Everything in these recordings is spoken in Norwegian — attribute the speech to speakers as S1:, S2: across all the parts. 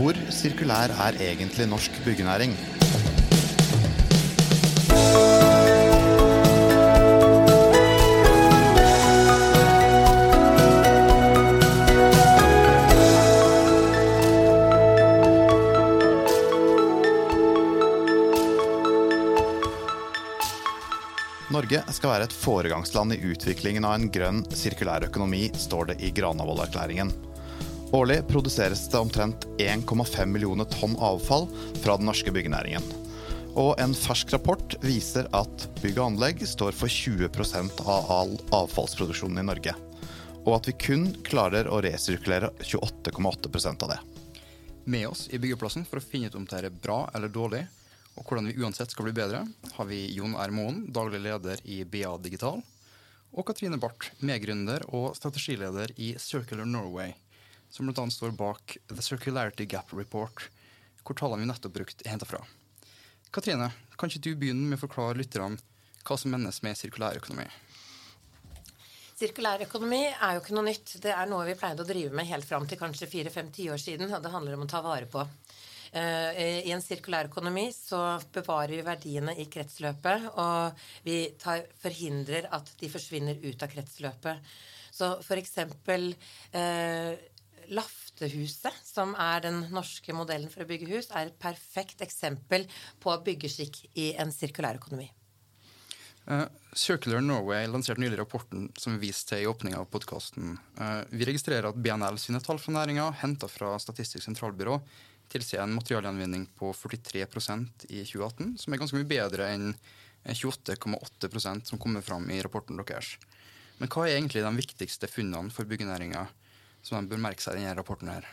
S1: Hvor sirkulær er egentlig norsk byggenæring? Norge skal være et foregangsland i utviklingen av en grønn, sirkulær økonomi, står det i Granavolden-erklæringen. Årlig produseres det omtrent 1,5 millioner tonn avfall fra den norske byggenæringen. Og en fersk rapport viser at bygg og anlegg står for 20% av all avfallsproduksjonen i Norge. Og at vi kun klarer å resirkulere 28,8% av det.
S2: Med oss i byggeplassen for å finne ut om det er bra eller dårlig, og hvordan vi uansett skal bli bedre, har vi Jon R. Moen, daglig leder i BA Digital, og Katrine Barth, medgründer og strategileder i Circular Norway, som bl.a. står bak The Circularity Gap Report, hvor tallene vi nettopp brukte, er henta fra. Katrine, kan ikke du begynne med å forklare lytterne hva som menes med sirkulærøkonomi?
S3: Sirkulær økonomi er jo ikke noe nytt. Det er noe vi pleide å drive med helt fram til kanskje fire-fem-ti år siden, og det handler om å ta vare på. Eh, I en sirkulær økonomi så bevarer vi verdiene i kretsløpet, og vi tar, forhindrer at de forsvinner ut av kretsløpet. Så eksempel eh, Laftehuset, som er den norske modellen for å bygge hus, er et perfekt eksempel på byggeskikk i en sirkulær økonomi.
S2: Uh, Circular Norway lanserte nylig rapporten som vi viste til i åpninga av podkasten. Uh, eh, vi registrerer at BNL sine tall fra næringa, henta fra Statistisk sentralbyrå, tilsier en materialgjenvinning på 43% i 2018, som er ganske mye bedre enn 28,8% som kommer fram i rapporten deres. Men hva er egentlig de viktigste funnene for byggenæringa som de bør merke seg i denne rapporten her?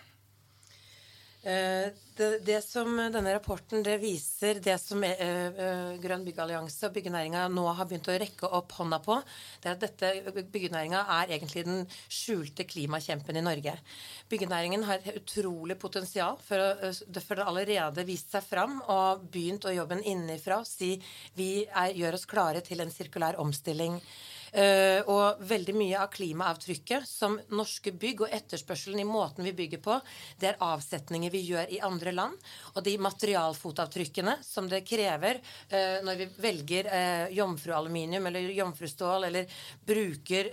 S3: Eh, det, det, som denne rapporten det viser, det som er, uh, Grønn byggallianse og byggenæringa nå har begynt å rekke opp hånda på, det er at dette byggenæringa er egentlig den skjulte klimakjempen i Norge. Byggenæringen har et utrolig potensial for å for det allerede vist seg fram og begynt å jobbe innenfra og si vi er, gjør oss klare til en sirkulær omstilling. Uh, og veldig mye av klimaavtrykket som norske bygg og etterspørselen i måten vi bygger på, det er avsetninger vi gjør i andre land. Og de materialfotavtrykkene som det krever uh, når vi velger uh, jomfrualuminium eller jomfrustål eller bruker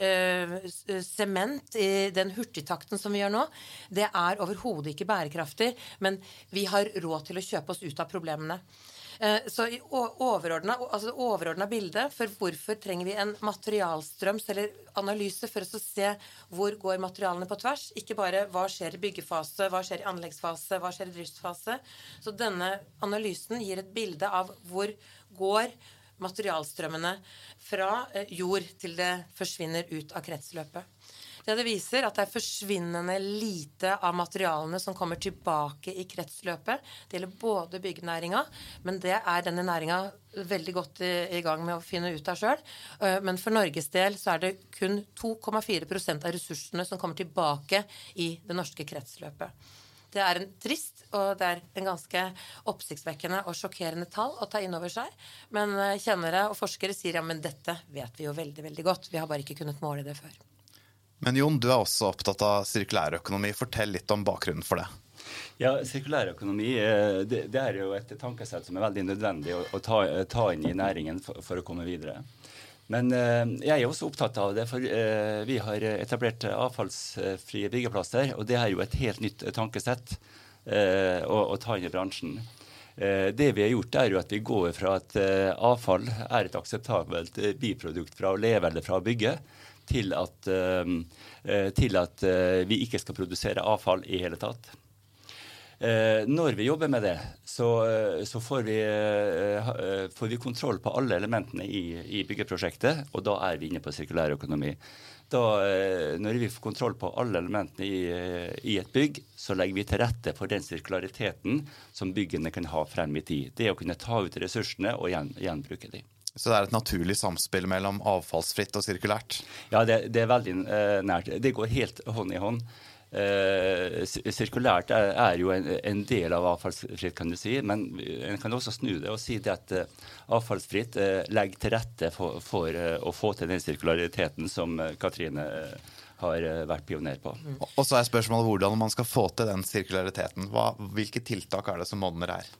S3: sement i den hurtigtakten som vi gjør nå, det er overhodet ikke bærekraftig. Men vi har råd til å kjøpe oss ut av problemene. Eh, så i overordna, altså overordna bilde for hvorfor trenger vi en materialstrøms eller analyse for å se hvor går materialene på tvers. Ikke bare hva skjer i byggefase, hva skjer i anleggsfase, hva skjer i driftsfase. Så denne analysen gir et bilde av hvor går materialstrømmene fra eh, jord til det forsvinner ut av kretsløpet. Det det viser, at det er forsvinnende lite av materialene som kommer tilbake i kretsløpet. Det gjelder både byggenæringa, men det er denne næringa veldig godt i, i, gang med å finne ut av sjøl. Eh, men for Norges del så er det kun 2,4% av ressursene som kommer tilbake i det norske kretsløpet. Det er en trist og det er en ganske oppsiktsvekkende og sjokkerende tall å ta inn over seg. Men eh, kjennere og forskere sier ja, men dette vet vi jo veldig veldig godt. Vi har bare ikke kunnet måle det før.
S1: Men Jon, du er også opptatt av sirkulærøkonomi. Fortell litt om bakgrunnen for det.
S4: Ja, Sirkulærøkonomi eh, det, det er jo et tankesett som er veldig nødvendig å, å ta, ta, inn i næringen for, for, å komme videre. Men eh, jeg er også opptatt av det, for eh, vi har etablert avfallsfrie byggeplasser. Og det er jo et helt nytt tankesett eh, å, å, ta inn i bransjen. Eh, det vi har gjort, er jo at vi går fra at eh, avfall er et akseptabelt biprodukt fra å leve eller fra å bygge, til at, eh, eh, til at eh, vi ikke skal produsere avfall i hele tatt. Når vi jobber med det, så, så får, vi, får, vi, kontroll på alle elementene i, i, byggeprosjektet, og da er vi inne på sirkulærøkonomi. Da, når vi får kontroll på alle elementene i, i, et bygg, så legger vi til rette for den sirkulariteten som byggene kan ha frem i tid. Det å kunne ta ut ressursene og gjen, gjenbruke dem.
S1: Så det er et naturlig samspill mellom avfallsfritt og sirkulært?
S4: Ja, det, det er veldig uh, nært. Det går helt hånd i hånd. Uh, sirkulært er, er jo en, en, del av avfallsfritt, kan du si. Men en kan også snu det og si det at uh, avfallsfritt legger til rette for, for å få til den sirkulariteten som Katrine har vært pioner på.
S1: Og så er spørsmålet hvordan man skal få til den sirkulariteten. Hva, hvilke tiltak er det som monner her?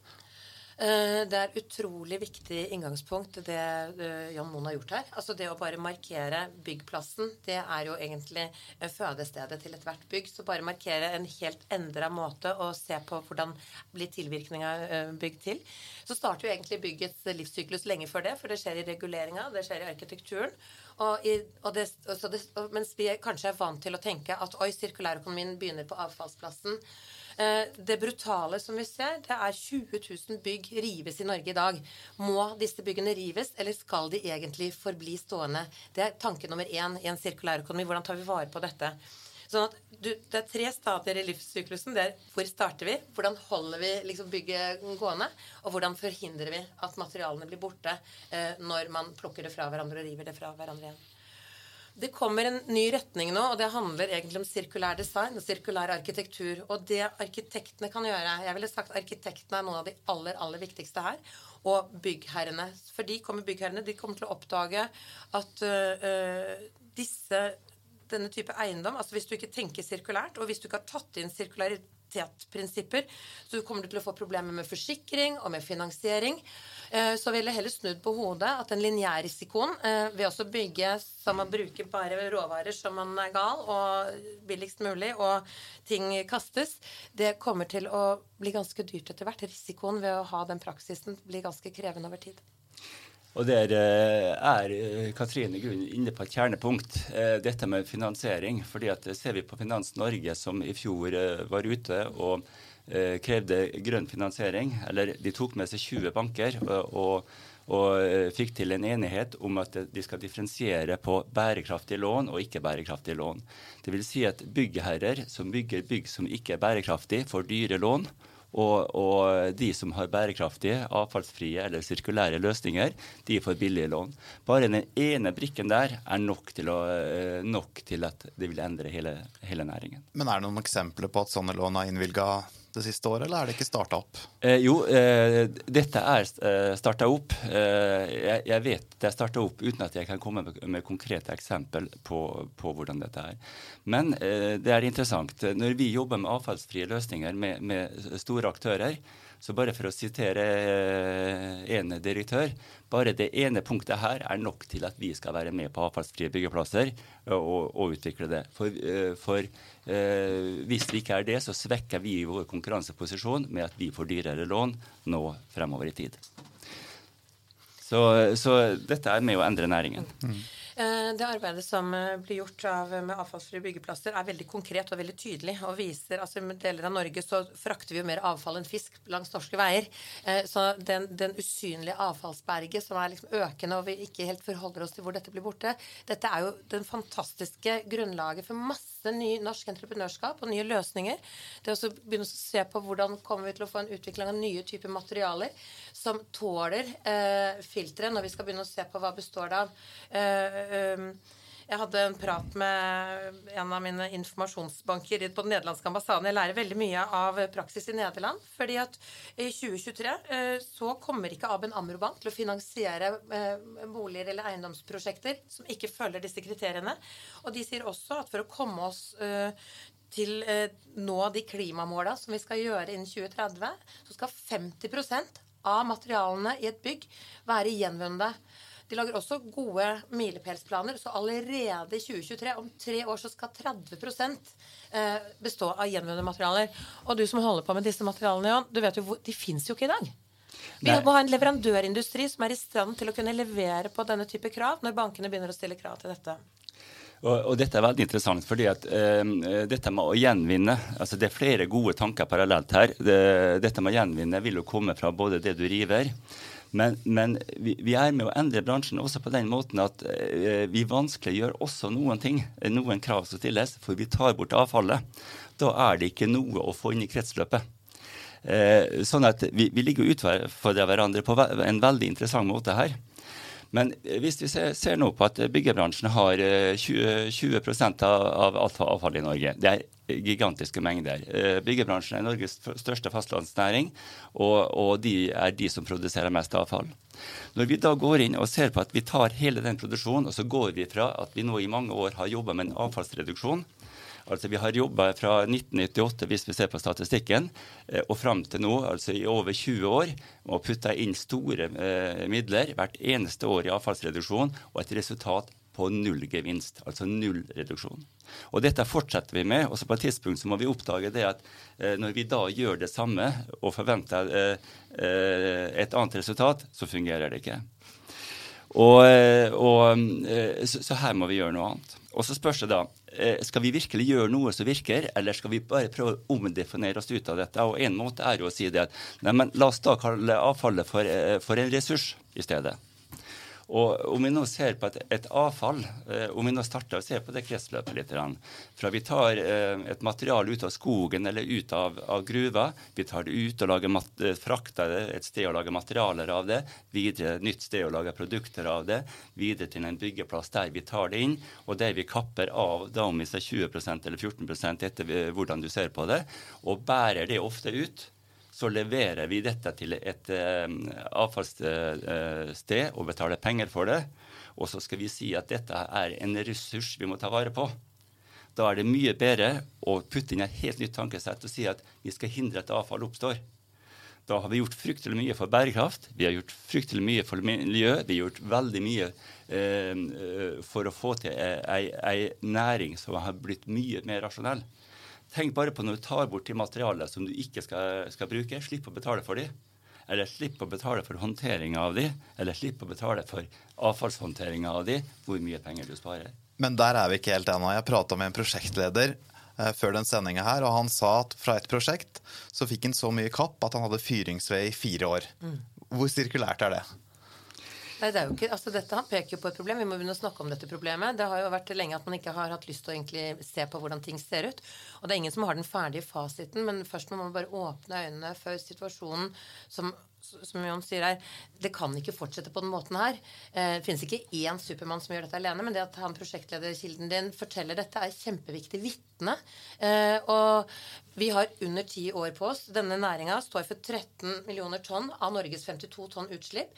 S3: Eh, det er utrolig viktig inngangspunkt, det eh, Jan Moen har gjort her. Altså Det å bare markere byggplassen, det er jo egentlig fødestedet til ethvert bygg. Så bare markere en helt endra måte å se på hvordan blir tilvirkninga eh, bygg til. Så starter jo egentlig byggets livssyklus lenge før det, for det skjer i reguleringa, det skjer i arkitekturen. Og i, og det, det, mens vi kanskje er vant til å tenke at oi, sirkulærøkonomien begynner på avfallsplassen. Eh, det brutale som vi ser, det er 20 000 bygg rives i Norge i dag. Må disse byggene rives, eller skal de egentlig forbli stående? Det er tanke nummer én i en sirkulær økonomi. Hvordan tar vi vare på dette? Sånn at du, Det er tre stadier i livssyklusen. Det er hvor starter vi, hvordan holder vi liksom bygget gående, og hvordan forhindrer vi at materialene blir borte eh, når man plukker det fra hverandre og river det fra hverandre igjen. Det kommer en ny retning nå, og det handler egentlig om sirkulær design og sirkulær arkitektur. Og det arkitektene kan gjøre Jeg ville sagt arkitektene er noen av de aller, aller viktigste her. Og byggherrene. For de kommer byggherrene de kommer til å oppdage at uh, disse denne type eiendom, altså hvis du ikke tenker sirkulært, og hvis du ikke har tatt inn sirkularitetprinsipper, så kommer du til å få problemer med forsikring og med finansiering. Eh, så ville jeg heller snudd på hodet at den lineærrisikoen eh, ved å bygge som man bruker bare råvarer som man er gal, og billigst mulig, og ting kastes, det kommer til å bli ganske dyrt etter hvert. Risikoen ved å ha den praksisen blir ganske krevende over tid.
S4: Og der eh, er Katrine Grunn inne på et kjernepunkt, dette med finansiering. fordi at ser vi på Finans Norge, som i fjor var ute og Eh, krevde grønn finansiering. Eller de tok med seg 20 banker og, og, eh, fikk til en enighet om at de skal differensiere på bærekraftige lån og ikke bærekraftige lån. Det vil si at byggherrer som bygger bygg som ikke er bærekraftig, får dyre lån. Og, og, de som har bærekraftige, avfallsfrie eller sirkulære løsninger, de får billige lån. Bare den ene brikken der er nok til, å, eh, nok til at det vil endre hele, hele næringen.
S1: Men er det noen eksempler på at sånne lån er innvilga det siste året, eller er det ikke starta opp?
S4: Eh, jo, eh, dette er eh, starta opp. Eh, jeg, jeg, vet det er starta opp uten at jeg kan komme med, med konkrete eksempel på, på, hvordan dette er. Men eh, det er interessant. Når vi jobber med avfallsfrie løsninger med, med store aktører, så bare for å sitere ene direktør Bare det ene punktet her er nok til at vi skal være med på avfallsfrie byggeplasser og, og utvikle det. For, for Eh, hvis vi ikke er det, så svekker vi vår konkurranseposisjon med at vi får dyrere lån nå fremover i tid. Så, så dette er med å endre næringen. Mm.
S3: Eh, det arbeidet som eh, blir gjort av, med avfallsfrie byggeplasser, er veldig konkret og veldig tydelig. og viser, altså I deler av Norge så frakter vi jo mer avfall enn fisk langs norske veier. Eh, så den, den usynlige avfallsberget som er liksom økende, og vi ikke helt forholder oss til hvor dette blir borte, dette er jo den fantastiske grunnlaget for masse ny norsk entreprenørskap og nye løsninger. Det å begynne å se på hvordan kommer vi til å få en utvikling av nye typer materialer som tåler eh, filteret når vi skal begynne å se på hva består det av. Eh, Ehm, jeg hadde en prat med en av mine informasjonsbanker på den nederlandske ambassaden. Jeg lærer veldig mye av praksis i Nederland. fordi at i 2023 eh, så kommer ikke Aben Amrobank til å finansiere eh, boliger eller eiendomsprosjekter som ikke følger disse kriteriene. Og de sier også at for å komme oss eh, til nå de klimamåla som vi skal gjøre innen 2030, så skal 50% av materialene i et bygg være gjenvunne. De lager også gode milepælsplaner. Så allerede i 2023, om tre år, så skal 30 eh, bestå av gjenvunne materialer. Og du som holder på med disse materialene, Jan, du vet jo hvor, de fins jo ikke i dag. Vi må ha en leverandørindustri som er i stand til å kunne levere på denne type krav når bankene begynner å stille krav til dette.
S4: Og, og, dette er veldig interessant, fordi at uh, dette med å gjenvinne altså Det er flere gode tanker parallelt her. Det, dette med å gjenvinne vil jo komme fra både det du river, men, men vi, vi, er med å endre bransjen også på den måten at eh, vi vanskeliggjør også noen ting, noen krav som stilles, for vi tar bort avfallet. Da er det ikke noe å få inn i kretsløpet. Eh, sånn at vi, vi ligger utfordrer hverandre på en veldig interessant måte her. Men hvis vi ser, ser nå på at byggebransjen har 20, 20 av, av alt avfallet i Norge. Det er gigantiske mengder. Byggebransjen er Norges største fastlandsnæring, og, og de er de som produserer mest avfall. Når vi da går inn og ser på at vi tar hele den produksjonen, og så går vi fra at vi nå i mange år har jobba med en avfallsreduksjon, Altså Vi har jobba fra 1998, hvis vi ser på statistikken, eh, og fram til nå, altså i over 20 år, og putta inn store eh, midler hvert eneste år i avfallsreduksjon, og et resultat på null gevinst, altså null reduksjon. Og Dette fortsetter vi med. og så På et tidspunkt så må vi oppdage det at eh, når vi da gjør det samme og forventer eh, eh et annet resultat, så fungerer det ikke. Og, eh, og så, så her må vi gjøre noe annet. Og så spørs det da eh, skal vi virkelig gjøre noe som virker, eller skal vi bare prøve å omdefinere oss ut av dette? Og En måte er jo å si det at nei, men la oss da kalle avfallet for, eh, for en ressurs i stedet. Og Om vi nå ser på et, et avfall, eh, om vi nå starter å se på det kretsløpet litt Fra vi tar eh, et materiale ut av skogen eller ut av, av gruva, vi tar det ut og lager eh, frakter det et sted og lager materialer av det, videre et nytt sted og lager produkter av det, videre til en byggeplass der vi tar det inn, og der vi kapper av da om vi ser 20% eller 14% etter hvordan du ser på det, og bærer det ofte ut så leverer vi dette til et uh, avfallssted og betaler penger for det. Og så skal vi si at dette er en ressurs vi må ta vare på. Da er det mye bedre å putte inn et helt nytt tankesett og si at vi skal hindre at avfall oppstår. Da har vi gjort fryktelig mye for bærekraft, vi har gjort fryktelig mye for miljø. Vi har gjort veldig mye eh, for å få til ei, ei næring som har blitt mye mer rasjonell. Tenk bare på når du tar bort de materialene som du ikke skal, skal bruke. Slipp å betale for de. Eller slipp å betale for håndteringa av de, eller slipp å betale for avfallshåndteringa av de. Hvor mye penger du sparer.
S1: Men der er vi ikke helt ennå. Jeg prata med en prosjektleder eh, før den sendinga her, og han sa at fra et prosjekt så fikk han så mye kapp at han hadde fyringsved i fire år. Mm. Hvor sirkulært er det?
S3: Nei, det er jo ikke, altså Dette han peker jo på et problem. Vi må begynne å snakke om dette problemet. Det har jo vært lenge at man ikke har hatt lyst til å egentlig se på hvordan ting ser ut. Og det er ingen som har den ferdige fasiten, men først må man bare åpne øynene for situasjonen som som Jon sier her, det kan ikke fortsette på den måten her. Eh, det finnes ikke én Supermann som gjør dette alene, men det at han prosjektlederkilden din forteller dette, er kjempeviktig vitne. Eh, og vi har under ti år på oss. Denne næringa står for 13 millioner tonn av Norges 52 tonn utslipp.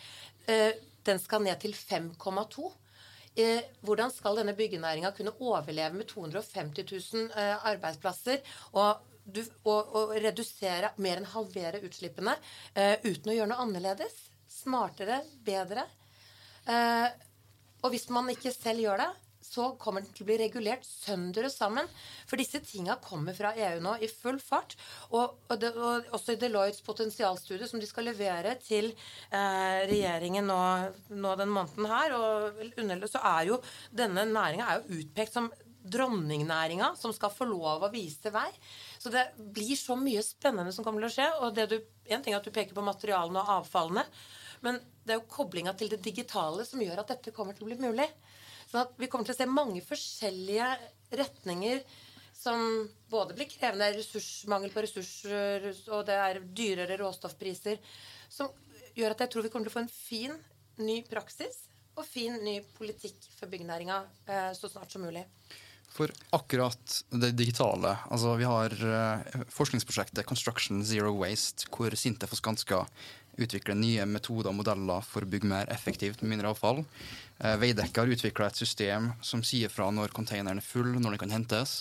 S3: Den skal ned til 5,2. Eh, hvordan skal denne byggenæringa kunne overleve med 250 000 eh, arbeidsplasser og, du, og, og, redusere, mer enn halvere utslippene eh, uten å gjøre noe annerledes? Smartere, bedre? Eh, og hvis man ikke selv gjør det, så kommer den til å bli regulert sønder og sammen. For disse tinga kommer fra EU nå i full fart. Og, og, det, og også i Deloittes potensialstudie, som de skal levere til eh, regjeringen nå, nå, den måneden her, og så er jo denne næringa utpekt som dronningnæringa som skal få lov å vise vei. Så det blir så mye spennende som kommer til å skje. Og det du, en ting er at du peker på materialene og avfallene, men det er jo koblinga til det digitale som gjør at dette kommer til å bli mulig. Sånn at vi kommer til å se mange forskjellige retninger som både blir krevende ressursmangel på ressurser, og det er dyrere råstoffpriser, som gjør at jeg tror vi kommer til å få en fin, ny praksis og fin, ny politikk for byggenæringa eh, så snart som mulig.
S2: For akkurat det digitale altså Vi har eh, forskningsprosjektet Construction Zero Waste, hvor Sintef og Skanska utvikler nye metoder og modeller for å bygge mer effektivt med mindre avfall. Eh, Veidekke har utvikla et system som sier fra når containeren er full, når den kan hentes.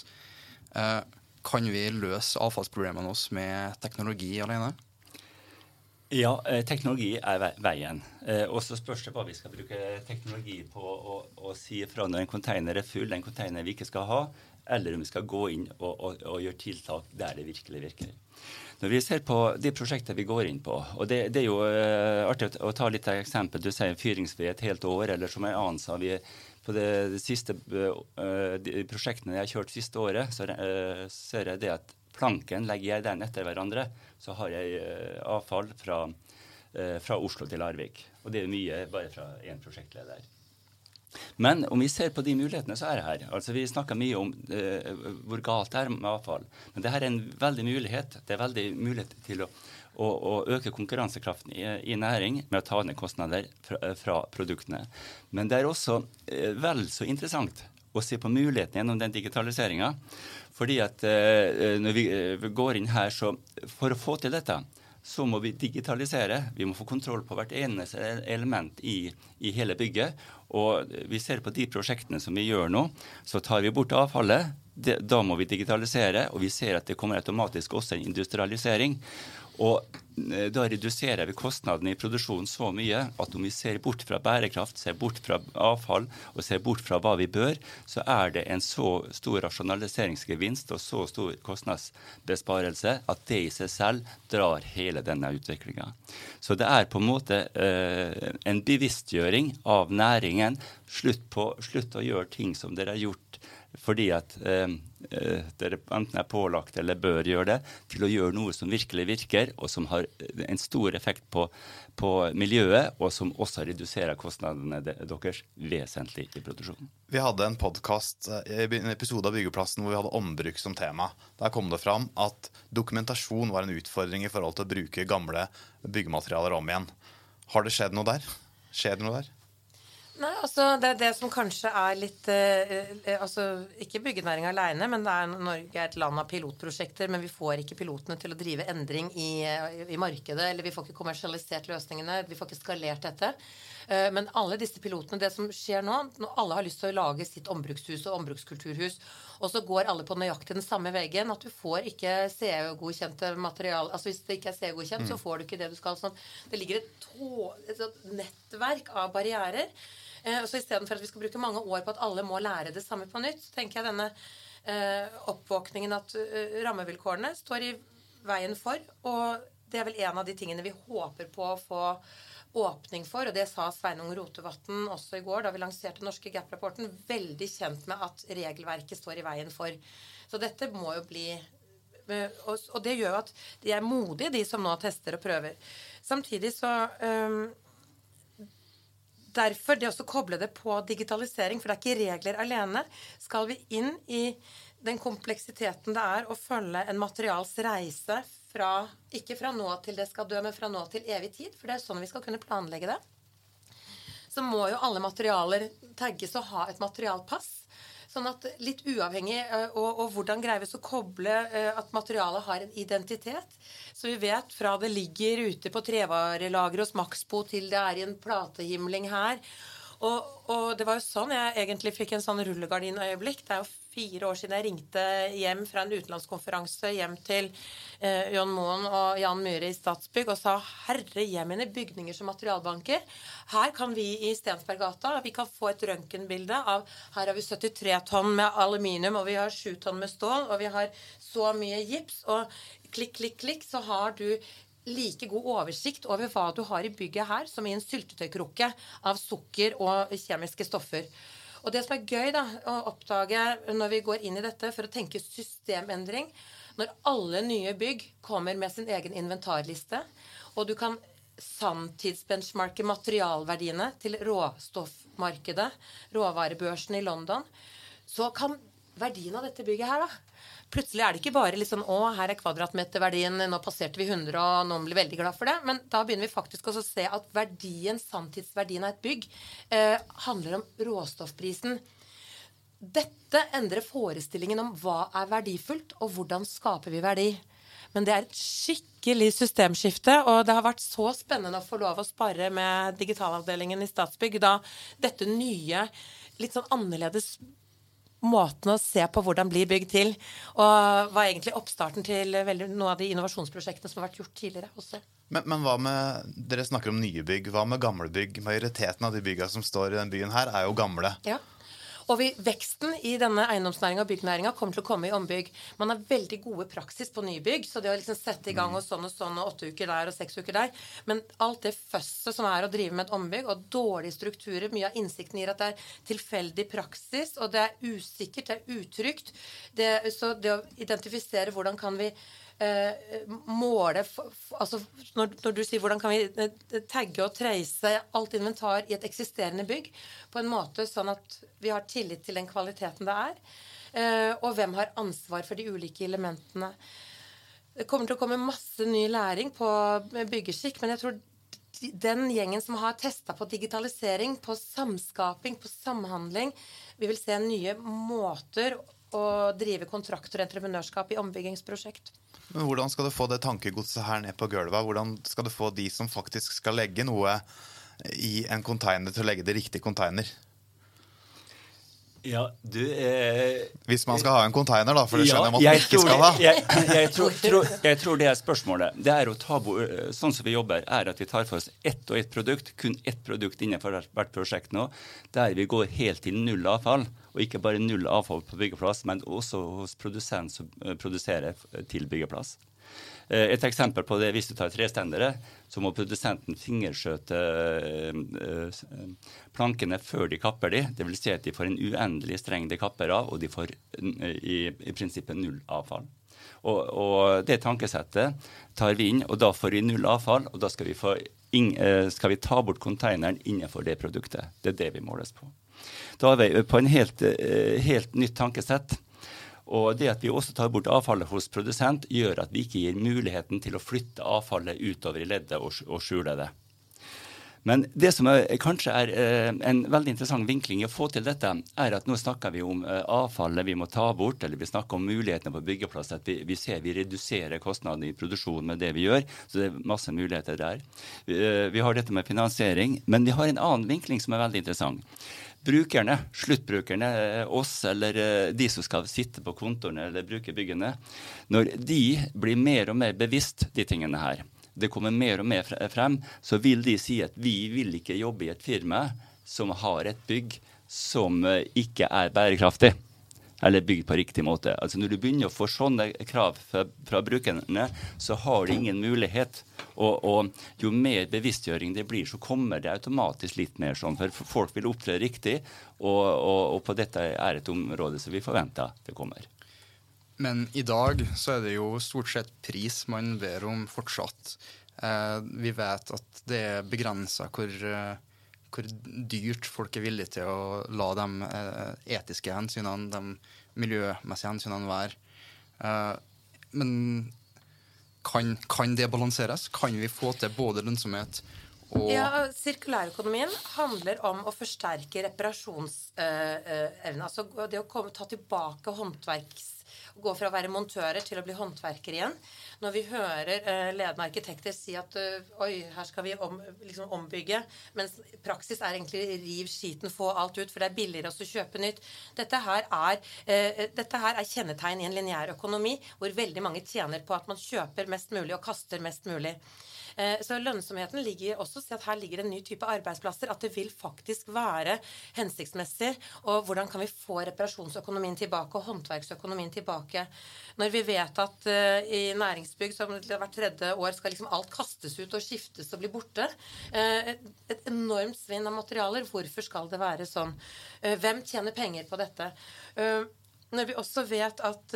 S2: Eh, kan vi løse avfallsproblemene oss med teknologi alene?
S4: Ja, eh, teknologi er veien. Og så spørs det hva vi skal bruke teknologi på å, å si fra når en container er full, en container vi ikke skal ha, eller om vi skal gå inn og, og, og gjøre tiltak der det virkelig virker. Når vi ser på de prosjektene vi går inn på, og det, det er jo uh, artig å, ta litt av eksempel. Du sier fyringsfri et helt år, eller som en annen sa vi på det, det siste de prosjektene jeg har kjørt siste året, så ser jeg det at planken legger jeg den etter hverandre. Så har jeg avfall fra, fra Oslo til Larvik. Og det er mye bare fra én prosjektleder. Men om vi ser på de mulighetene så er her. Altså Vi snakker mye om eh, hvor galt det er med avfall. Men det her er en veldig mulighet. Det er veldig mulighet til å, å, å øke konkurransekraften i, i, næring med å ta ned kostnader fra, fra produktene. Men det er også eh, vel så interessant å se på mulighetene gjennom den digitaliseringa. Fordi at eh, når vi, eh, vi går inn her, så for å få til dette så må vi digitalisere. Vi må få kontroll på hvert eneste element i, i, hele bygget. Og vi ser på de prosjektene som vi gjør nå, så tar vi bort avfallet. Det, da må vi digitalisere, og vi ser at det kommer automatisk også en industrialisering. Og eh, da reduserer vi kostnadene i produksjonen så mye at om vi ser bort fra bærekraft, ser bort fra avfall og ser bort fra hva vi bør, så er det en så stor rasjonaliseringsgevinst og så stor kostnadsbesparelse at det i seg selv drar hele denne utviklinga. Så det er på en måte eh, en bevisstgjøring av næringen. Slutt, på, slutt å gjøre ting som dere har gjort fordi at eh, dere enten er pålagt eller bør gjøre det, til å gjøre noe som virkelig virker, og som har en stor effekt på, på miljøet, og som også reduserer kostnadene deres vesentlig i produksjonen.
S1: Vi hadde en podkast, eh, en episode av Byggeplassen hvor vi hadde ombruk som tema. Der kom det fram at dokumentasjon var en utfordring i forhold til å bruke gamle byggematerialer om igjen. Har det skjedd noe der? Skjer det noe der?
S3: Nei, altså Det er det som kanskje er litt eh, eh altså Ikke byggenæringa aleine, men det er Norge er et land av pilotprosjekter. Men vi får ikke pilotene til å drive endring i, eh, i markedet. Eller vi får ikke kommersialisert løsningene. Vi får ikke skalert dette. Eh, men alle disse pilotene, det som skjer nå når Alle har lyst til å lage sitt ombrukshus og ombrukskulturhus. Og så går alle på nøyaktig den samme veggen. At du får ikke CE-godkjente material Altså hvis det ikke er CE-godkjent, mm. så får du ikke det du skal. Sånn. Det ligger et, tå, et nettverk av barrierer. Eh, så istedenfor at vi skal bruke mange år på at alle må lære det samme på nytt, så tenker jeg denne eh, oppvåkningen at uh, rammevilkårene står i veien for. Og det er vel en av de tingene vi håper på å få åpning for, og det sa Sveinung Rotevatn også i går da vi lanserte norske Gap-rapporten, veldig kjent med at regelverket står i veien for. Så dette må jo bli Og det gjør jo at de er modige, de som nå tester og prøver. Samtidig så derfor det å koble det på digitalisering, for det er ikke regler alene, skal vi inn i den kompleksiteten det er å følge en materials reise fra ikke fra nå til det skal dø, men fra nå til evig tid. For det er sånn vi skal kunne planlegge det. Så må jo alle materialer tagges og ha et materialpass. Sånn at litt uavhengig eh, og, og hvordan greier vi å koble eh, at materialet har en identitet. Så vi vet fra det ligger ute på trevarelageret hos Maxbo til det er i en platehimling her. Og, og, det var jo sånn jeg egentlig fikk en sånn rullegardinøyeblikk. Det er jo fire år siden jeg ringte hjem fra en utenlandskonferanse hjem til eh, John Moen og Jan Myhre i Statsbygg og sa herre jemine, bygninger som materialbanker. Her kan vi i Stensberggata vi kan få et røntgenbilde av Her har vi 73 tonn med aluminium, og vi har 7 tonn med stål, og vi har så mye gips. Og klikk, klikk, klikk, så har du like god oversikt over hva du har i bygget her, som i en syltetøykrukke av sukker og kjemiske stoffer. Og det som er gøy da, å oppdage når vi går inn i dette for å tenke systemendring Når alle nye bygg kommer med sin egen inventarliste, og du kan sanntidsbenchmarke materialverdiene til råstoffmarkedet, råvarebørsen i London, så kan verdien av dette bygget her da, Plutselig er det ikke bare sånn Å, her er kvadratmeterverdien, nå passerte vi 100, og noen blir veldig glad for det. Men da begynner vi faktisk også å se at verdien, sanntidsverdien av et bygg eh, handler om råstoffprisen. Dette endrer forestillingen om hva er verdifullt, og hvordan skaper vi verdi. Men det er et skikkelig systemskifte, og det har vært så spennende å få lov å spare med digitalavdelingen i Statsbygg da dette nye, litt sånn annerledes måten å se på hvordan blir bygg til. Og var egentlig oppstarten til veldig, noen av de innovasjonsprosjektene som har vært gjort tidligere også.
S1: Men, men, hva med Dere snakker om nye bygg. Hva med gamle bygg? Majoriteten av de byggene som står i denne byen her, er jo gamle.
S3: Ja. Og vi, veksten i denne eiendomsnæringa og byggnæringa kommer til å komme i ombygg. Man har veldig gode praksis på nybygg, så det å liksom sette i gang og sånn og sånn og åtte uker der og seks uker der Men alt det føsset som er å drive med et ombygg, og dårlige strukturer Mye av innsikten gir at det er tilfeldig praksis, og det er usikkert, det er utrygt. Det, så det å identifisere hvordan kan vi måle altså når, når, du sier hvordan kan vi eh, tagge og trace alt inventar i et eksisterende bygg på en måte sånn at vi har tillit til den kvaliteten det er, eh, og hvem har ansvar for de ulike elementene. Det kommer til å komme masse ny læring på byggeskikk, men jeg tror den gjengen som har testa på digitalisering, på samskaping, på samhandling, vi vil se nye måter å drive kontrakter og entreprenørskap i ombyggingsprosjekt.
S1: Men Hvordan skal du få det tankegodset her ned på gulvet? Hvordan skal du få de som faktisk skal legge noe i en container, til å legge det riktig container?
S4: Ja, du eh,
S1: Hvis man skal ha en container, da, for det skjønner
S4: ja,
S1: at man ikke skal ha.
S4: Jeg, jeg, tror, tror, jeg, tror, det er spørsmålet. Det er å ta Sånn som vi jobber, er at vi tar for oss ett og ett produkt, kun ett produkt innenfor hvert prosjekt nå, der vi går helt til null avfall. Og ikke bare null avfall på byggeplass, men også hos produsent som eh, produserer til byggeplass. Eh, et eksempel på det hvis du tar trestendere, så må produsenten fingerskjøte eh, plankene før de kapper de. Dvs. Si at de får en uendelig streng de kapper av, og de får i, i prinsippet null avfall. Og, og, det tankesettet tar vi inn, og da får vi null avfall. Og da skal vi, eh, skal vi ta bort konteineren innenfor det produktet. Det er det vi måles på. Da er vi på en helt, helt nytt tankesett. Og det at vi også tar bort avfallet hos produsent, gjør at vi ikke gir muligheten til å flytte avfallet utover i leddet og, skjule det. Men det som er, kanskje er eh, en veldig interessant vinkling i å få til dette, er at nå snakker vi om eh, avfallet vi må ta bort, eller vi snakker om mulighetene på byggeplass. At vi, vi ser vi reduserer kostnadene i produksjonen med det vi gjør. Så det er masse muligheter der. Vi, eh, har dette med finansiering. Men vi har en annen vinkling som er veldig interessant brukerne, sluttbrukerne, oss eller de som skal sitte på kontorene eller bruke byggene, når de blir mer og mer bevisst de tingene her, det kommer mer og mer frem, så vil de si at vi vil ikke jobbe i et firma som har et bygg som eh, ikke er bærekraftig eller bygd på riktig måte. Altså Når du begynner å få sånne krav fra, fra brukerne, så har de ingen mulighet. Og, og, jo mer bevisstgjøring det blir, så kommer det automatisk litt mer sånn. For folk vil opptre riktig, og, og, og på dette er et område som vi forventer det kommer.
S2: Men i dag så er det jo stort sett pris man ber om fortsatt. Eh, vi vet at det er begrensa hvor eh, hvor dyrt folk er villige til å la de eh, etiske hensynene, de miljømessige hensynene være. Eh, men kan, kan, det balanseres? Kan vi få til både lønnsomhet og
S3: Ja, Sirkulærøkonomien handler om å forsterke reparasjonsevne. altså det å komme, ta tilbake håndverks gå fra å være montører til å bli håndverkere igjen. Når vi hører uh, ledende arkitekter si at uh, oi, her skal vi om, liksom ombygge, mens praksis er egentlig riv skiten, få alt ut, for det er billigere å kjøpe nytt. Dette her, er, uh, dette her er kjennetegn i en lineær økonomi hvor veldig mange tjener på at man kjøper mest mulig og kaster mest mulig. Eh, så lønnsomheten ligger også i at her ligger en ny type arbeidsplasser. At det vil faktisk være hensiktsmessig. Og hvordan kan vi få reparasjonsøkonomien tilbake og håndverksøkonomien tilbake? Når vi vet at uh, i næringsbygg som hvert tredje år skal liksom alt kastes ut og skiftes og bli borte. Uh, et enormt svinn av materialer. Hvorfor skal det være sånn? Hvem tjener penger på dette? Når vi også vet at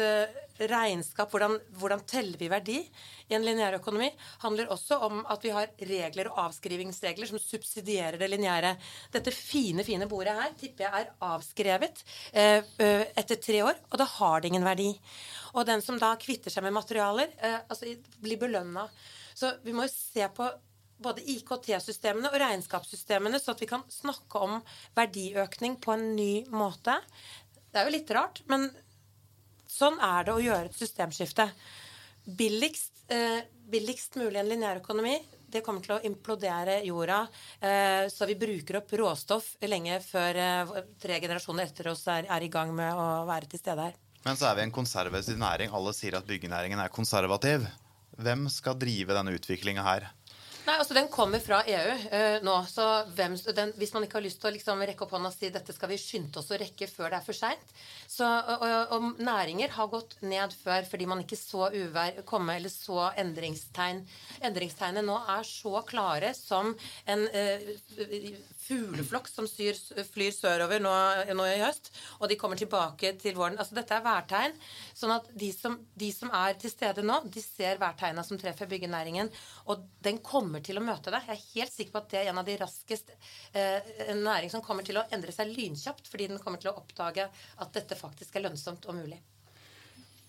S3: regnskap, hvordan, hvordan teller vi verdi? i en lineær økonomi handler også om at vi har regler og avskrivingsregler som subsidierer det lineære. Dette fine, fine bordet her tipper jeg er avskrevet eh, etter tre år, og da har det ingen verdi. Og den som da kvitter seg med materialer, eh, altså blir belønna. Så vi må jo se på både IKT-systemene og regnskapssystemene, så at vi kan snakke om verdiøkning på en ny måte. Det er jo litt rart, men sånn er det å gjøre et systemskifte. Billigst eh, billigst mulig en lineærøkonomi. Det kommer til å implodere jorda, eh, så vi bruker opp råstoff lenge før eh, tre generasjoner etter oss er, er, i gang med å være til stede her.
S1: Men så er vi en konservativ næring. Alle sier at byggenæringen er konservativ. Hvem skal drive denne utviklinga her?
S3: Nei, altså Den kommer fra EU uh, nå. så hvem, den, Hvis man ikke har lyst til å liksom rekke opp hånda og si dette skal vi skynde oss å rekke før det er for seint og, og, og, næringer har gått ned før fordi man ikke så uvær komme eller så endringstegn. Endringstegnene nå er så klare som en uh, fugleflokk som syr, flyr sørover nå, nå, i høst, og de kommer tilbake til våren. Altså Dette er værtegn. sånn at de som, de som er til stede nå, de ser værtegna som treffer byggenæringen. Og den kommer til å møte det. Jeg er helt sikker på at det er en av de raskest eh, En næring som kommer til å endre seg lynkjapt fordi den kommer til å oppdage at dette faktisk er lønnsomt og mulig.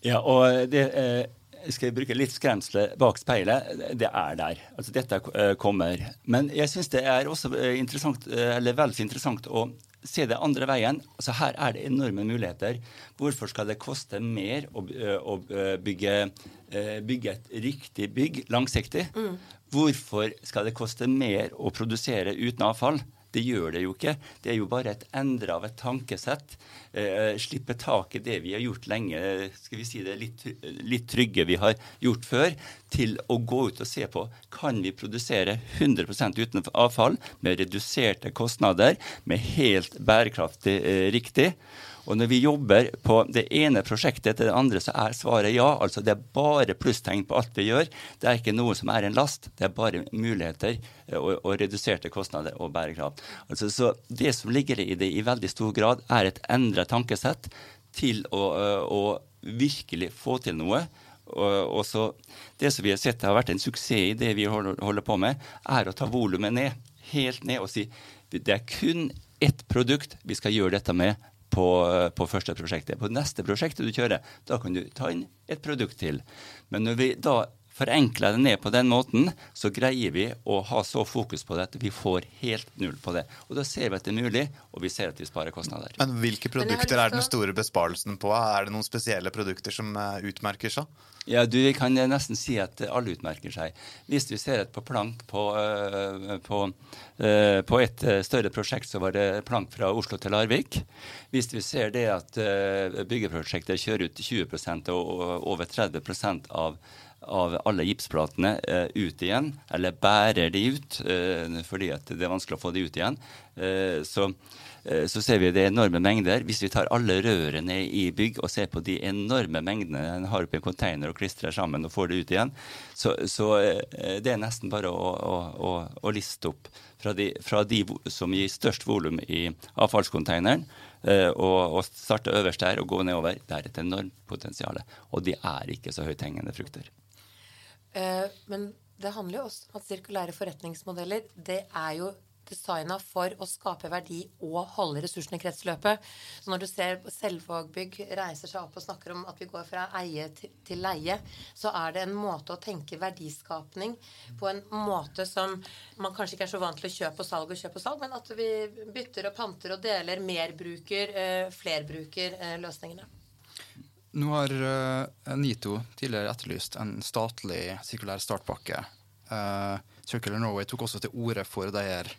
S4: Ja, og det eh, skal jeg bruke litt skremsle bak speilet. Det er der. Altså dette eh, kommer. Men jeg syns det er også eh, interessant, eh, eller vel så interessant å se det andre veien. Altså Her er det enorme muligheter. Hvorfor skal det koste mer å, å bygge, bygge, et riktig bygg langsiktig? Mm. Hvorfor skal det koste mer å produsere uten avfall? Det gjør det jo ikke. Det er jo bare et endre av et tankesett. Eh, slippe tak i det vi har gjort lenge, skal vi si det litt, litt, trygge vi har gjort før, til å gå ut og se på kan vi produsere 100% uten avfall med reduserte kostnader, med helt bærekraftig eh, riktig. Og når vi jobber på det ene prosjektet etter det andre, så er svaret ja. Altså det er bare plusstegn på alt vi gjør. Det er ikke noe som er en last. Det er bare muligheter eh, og, og reduserte kostnader og bærekraft. Altså, så det som ligger i det i veldig stor grad, er et endret tankesett til å, eh, å virkelig få til noe. Og så, det som vi har sett har vært en suksess i det vi holder på med, er å ta volumet ned. Helt ned og si det er kun ett produkt vi skal gjøre dette med på, på, første prosjektet. På neste prosjektet du kjører, da kan du ta inn et produkt til. Men når vi da forenkler det ned på den måten, så greier vi å ha så fokus på det at vi får helt null på det. Og da ser vi at det er mulig, og vi ser at vi sparer kostnader.
S1: Men hvilke produkter er den store besparelsen på? Er det noen spesielle produkter som eh, utmerker seg?
S4: Ja, du kan nesten si at alle utmerker seg. Hvis vi ser et på plank på, uh, på, på, et større prosjekt, så var det plank fra Oslo til Larvik. Hvis vi ser det at byggeprosjekter byggeprosjektet kjører ut 20% og over 30% av av alle gipsplatene eh, ut igjen, eller bærer de ut eh, fordi det er vanskelig å få de ut igjen, eh, så, så, ser vi det er enorme mengder. Hvis vi tar alle rørene i bygg og ser på de enorme mengdene en har oppi en container og klistrer sammen og får det ut igjen, så, så det er nesten bare å, å, å, å liste opp fra de, fra de, som gir størst volum i avfallskonteineren, og, og, starte øverst der og gå nedover. Det er et enormt potensial. Og de er ikke så høythengende frukter.
S3: Eh, men det handler jo også om at sirkulære forretningsmodeller det er jo designa for å skape verdi og holde ressursene i kretsløpet. Så når du ser Selvågbygg reiser seg opp og snakker om at vi går fra eie til leie, så er det en måte å tenke verdiskapning på en måte som man kanskje ikke er så vant til å kjøpe og salg og kjøpe og salg, men at vi bytter og panter og deler, merbruker, eh, flerbruker eh, løsningene.
S2: Nå har uh, NITO tidligere etterlyst en statlig sirkulær startpakke. Uh, Circular Norway tok også til orde for det her.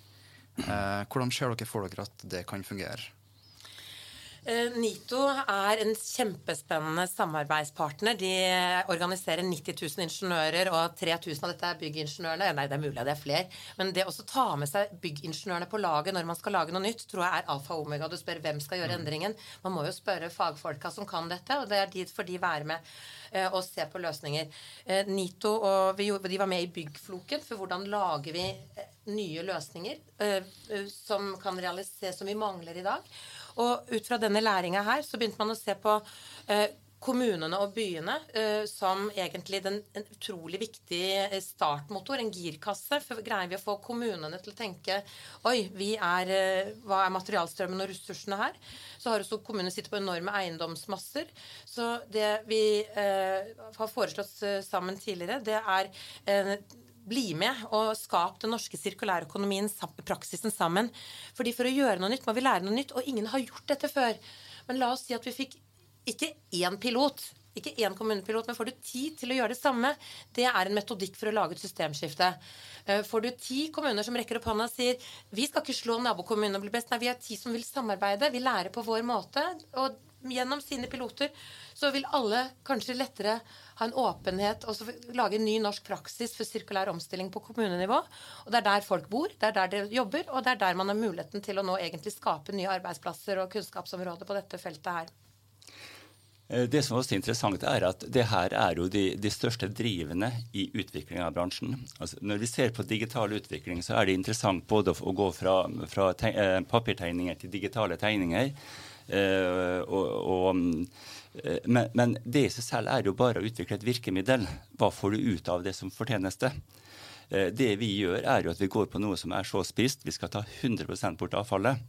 S2: Uh, hvordan ser dere for dere at det kan fungere?
S3: Eh, NITO er en kjempespennende samarbeidspartner. De organiserer 90 000 ingeniører, og 3000 av dette er byggingeniørene. Nei, det er mulig at det er flere. Men det å ta med seg byggingeniørene på laget når man skal lage noe nytt, tror jeg er alfa og omega. Du spør hvem skal gjøre endringen. Man må jo spørre fagfolka som kan dette, og det er dit for de være med eh, og se på løsninger. Eh, NITO og vi, de var med i Byggfloken for hvordan lager vi nye løsninger som kan realiseres som vi mangler i dag. Og ut fra denne læringa her så begynte man å se på eh, kommunene og byene uh, som egentlig den, en utrolig viktig eh, startmotor, en girkasse. For greier vi å få kommunene til å tenke Oi, er, hva er materialstrømmen og ressursene her? Så har også kommunene sittet på enorme eiendomsmasser. Så det vi eh, har foreslått sammen tidligere, det er bli med og skap den norske sirkulærøkonomien, praksisen, sammen. Fordi For å gjøre noe nytt må vi lære noe nytt, og ingen har gjort dette før. Men la oss si at vi fikk ikke én pilot, ikke én kommunepilot, men får du ti til å gjøre det samme, det er en metodikk for å lage et systemskifte. Eh, får du ti kommuner som rekker opp hånda og sier vi skal ikke slå nabokommunen og bli best, nei, vi er ti som vil samarbeide, vi lærer på vår måte. og gjennom sine piloter, så vil alle kanskje lettere ha en åpenhet og lage en ny norsk praksis for sirkulær omstilling på kommunenivå. Og Det er der folk bor, det er der de jobber, og det er der man har muligheten til å nå egentlig skape nye arbeidsplasser og kunnskapsområder på dette feltet her.
S4: Eh, det som også er interessant, er at det her er jo de, de største drivende i utviklingen av bransjen. Altså, når vi ser på digital utvikling, så er det interessant både å gå fra, fra teg, papirtegninger til digitale tegninger. Eh, og, og, eh, men, men, det i seg selv er jo bare å utvikle et virkemiddel. Hva får du ut av det som fortjenes Det vi gjør, er jo at vi går på noe som er så spist. Vi skal ta 100% bort avfallet.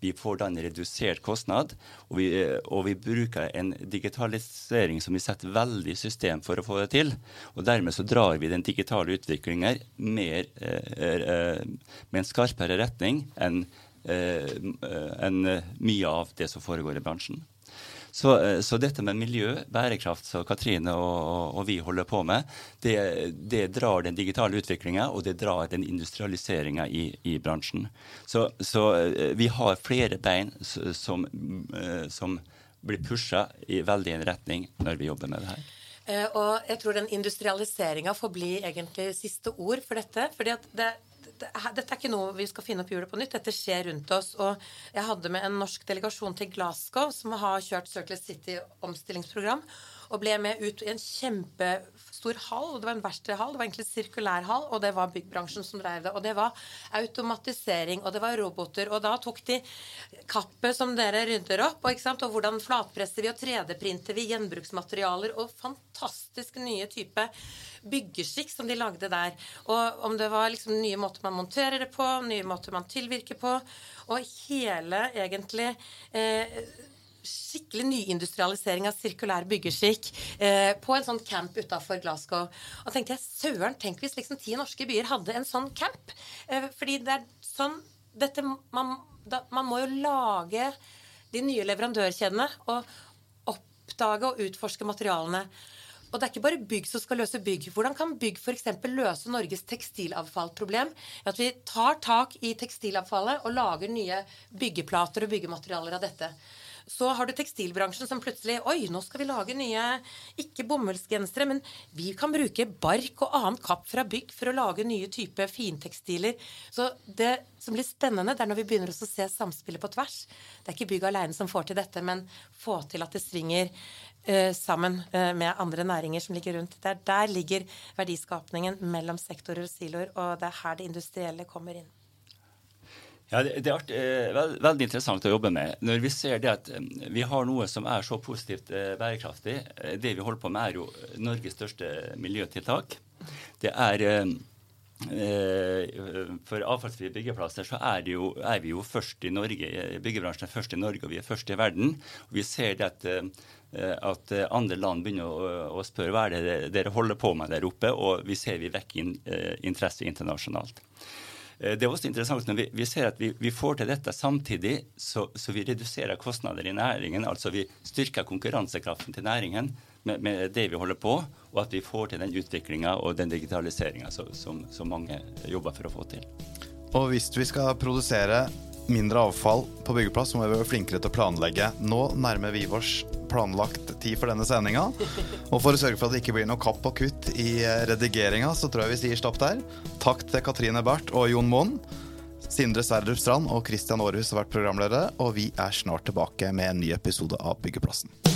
S4: Vi får da en redusert kostnad, og vi, og vi, bruker en digitalisering som vi setter veldig i system for å få det til. Og dermed så drar vi den digitale utviklingen mer, eh, med en skarpere retning enn eh, en mye av det som foregår i bransjen. Så, eh, så, dette med miljø, bærekraft, som Katrine og, og, vi holder på med, det, det drar den digitale utviklinga, og det drar den industrialiseringa i, i, bransjen. Så, så, eh, vi har flere bein som, eh, som blir pusha i veldig en retning når vi jobber med det her.
S3: Og jeg tror den industrialiseringa får bli egentlig siste ord for dette. fordi at det dette er ikke noe vi skal finne opp hjulet på nytt. Dette skjer rundt oss. Og jeg hadde med en norsk delegasjon til Glasgow, som har kjørt Circle City-omstillingsprogram, og ble med ut i en kjempestor hall. og Det var en verkstedhall, det var egentlig en sirkulær hall, og det var byggbransjen som drev det. Og det var automatisering, og det var roboter. Og da tok de kappet som dere rydder opp, og, og hvordan flatpresser vi og 3D-printer vi gjenbruksmaterialer og fantastisk nye type byggeskikk som de lagde der. Og om det var liksom nye måter man monterer det på, nye måter man tilvirker på, og hele egentlig eh, skikkelig nyindustrialisering av sirkulær byggeskikk eh, på en sånn camp utafor Glasgow. Og tenkte jeg, søren, tenk hvis liksom ti norske byer hadde en sånn camp. Eh, fordi det er sånn dette, man, da, man må jo lage de nye leverandørkjedene og oppdage og utforske materialene. Og det er ikke bare bygg som skal løse bygg. Hvordan kan bygg f.eks. løse Norges tekstilavfallproblem? At vi tar tak i tekstilavfallet og lager nye byggeplater og byggematerialer av dette. Så har du tekstilbransjen som plutselig Oi, nå skal vi lage nye ikke bomullsgensere, men vi kan bruke bark og annet kapp fra bygg for å lage nye typer fintekstiler. Så det som blir spennende, det er når vi begynner å se samspillet på tvers. Det er ikke bygg alene som får til dette, men få til at det svinger uh, sammen uh, med andre næringer som ligger rundt. Der, der ligger verdiskapningen mellom sektorer og siloer, og det er her det industrielle kommer inn.
S4: Ja, Det, er eh, veld, veldig interessant å jobbe med. Når vi ser det at eh, vi har noe som er så positivt eh, bærekraftig Det vi holder på med, er jo Norges største miljøtiltak. Det er For avfallsfrie byggeplasser så er, jo, er, vi jo først i Norge. Byggebransjen er først i Norge, og vi er først i verden. Og vi ser det at at andre land begynner å, å spørre hva er det dere holder på med der oppe, og vi ser vi vekker interesse internasjonalt. Eh, det er også interessant når vi, vi ser at vi, vi, får til dette samtidig, så, så, vi reduserer kostnader i næringen. Altså vi styrker konkurransekraften til næringen med, med det vi holder på, og at vi får til den utviklinga og den digitaliseringa som, som mange jobber for å få til.
S1: Og hvis vi skal produsere mindre avfall på byggeplass, så må vi være flinkere til å planlegge. Nå nærmer vi oss planlagt tid for denne sendinga. Og for å sørge for at det ikke blir noe kapp og kutt i eh, redigeringa, så tror jeg vi sier stopp der. Takk til Katrine Berth og Jon Moen. Sindre Sverdrup Strand og Christian Aarhus har vært programledere, og vi er snart tilbake med en ny episode av Byggeplassen.